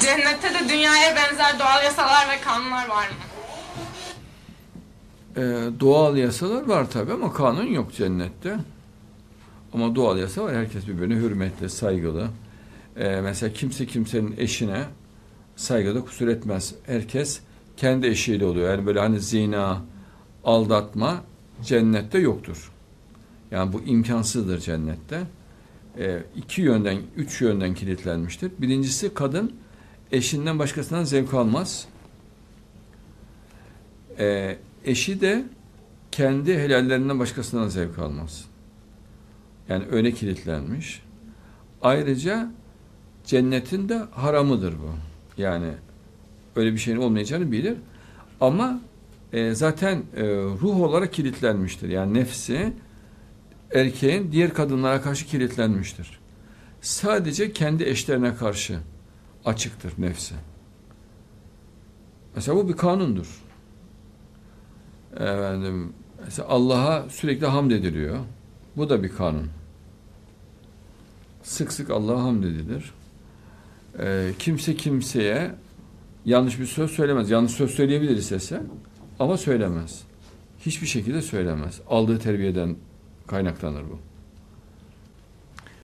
Cennette de dünyaya benzer doğal yasalar ve kanunlar var mı? Ee, doğal yasalar var tabi ama kanun yok cennette. Ama doğal yasa var. Herkes birbirine hürmetli, saygılı. Ee, mesela kimse kimsenin eşine saygıda kusur etmez. Herkes kendi eşiyle oluyor. Yani böyle hani zina, aldatma cennette yoktur. Yani bu imkansızdır cennette. Ee, iki yönden, üç yönden kilitlenmiştir. Birincisi kadın eşinden başkasından zevk almaz. Ee, eşi de kendi helallerinden başkasından zevk almaz. Yani öyle kilitlenmiş. Ayrıca cennetin de haramıdır bu. Yani öyle bir şeyin olmayacağını bilir. Ama e, zaten e, ruh olarak kilitlenmiştir. Yani nefsi erkeğin diğer kadınlara karşı kilitlenmiştir. Sadece kendi eşlerine karşı açıktır nefsi. Mesela bu bir kanundur. Efendim, mesela Allah'a sürekli hamd ediliyor. Bu da bir kanun. Sık sık Allah'a hamd edilir. Ee, kimse kimseye yanlış bir söz söylemez. Yanlış söz söyleyebilir istese ama söylemez. Hiçbir şekilde söylemez. Aldığı terbiyeden kaynaklanır bu.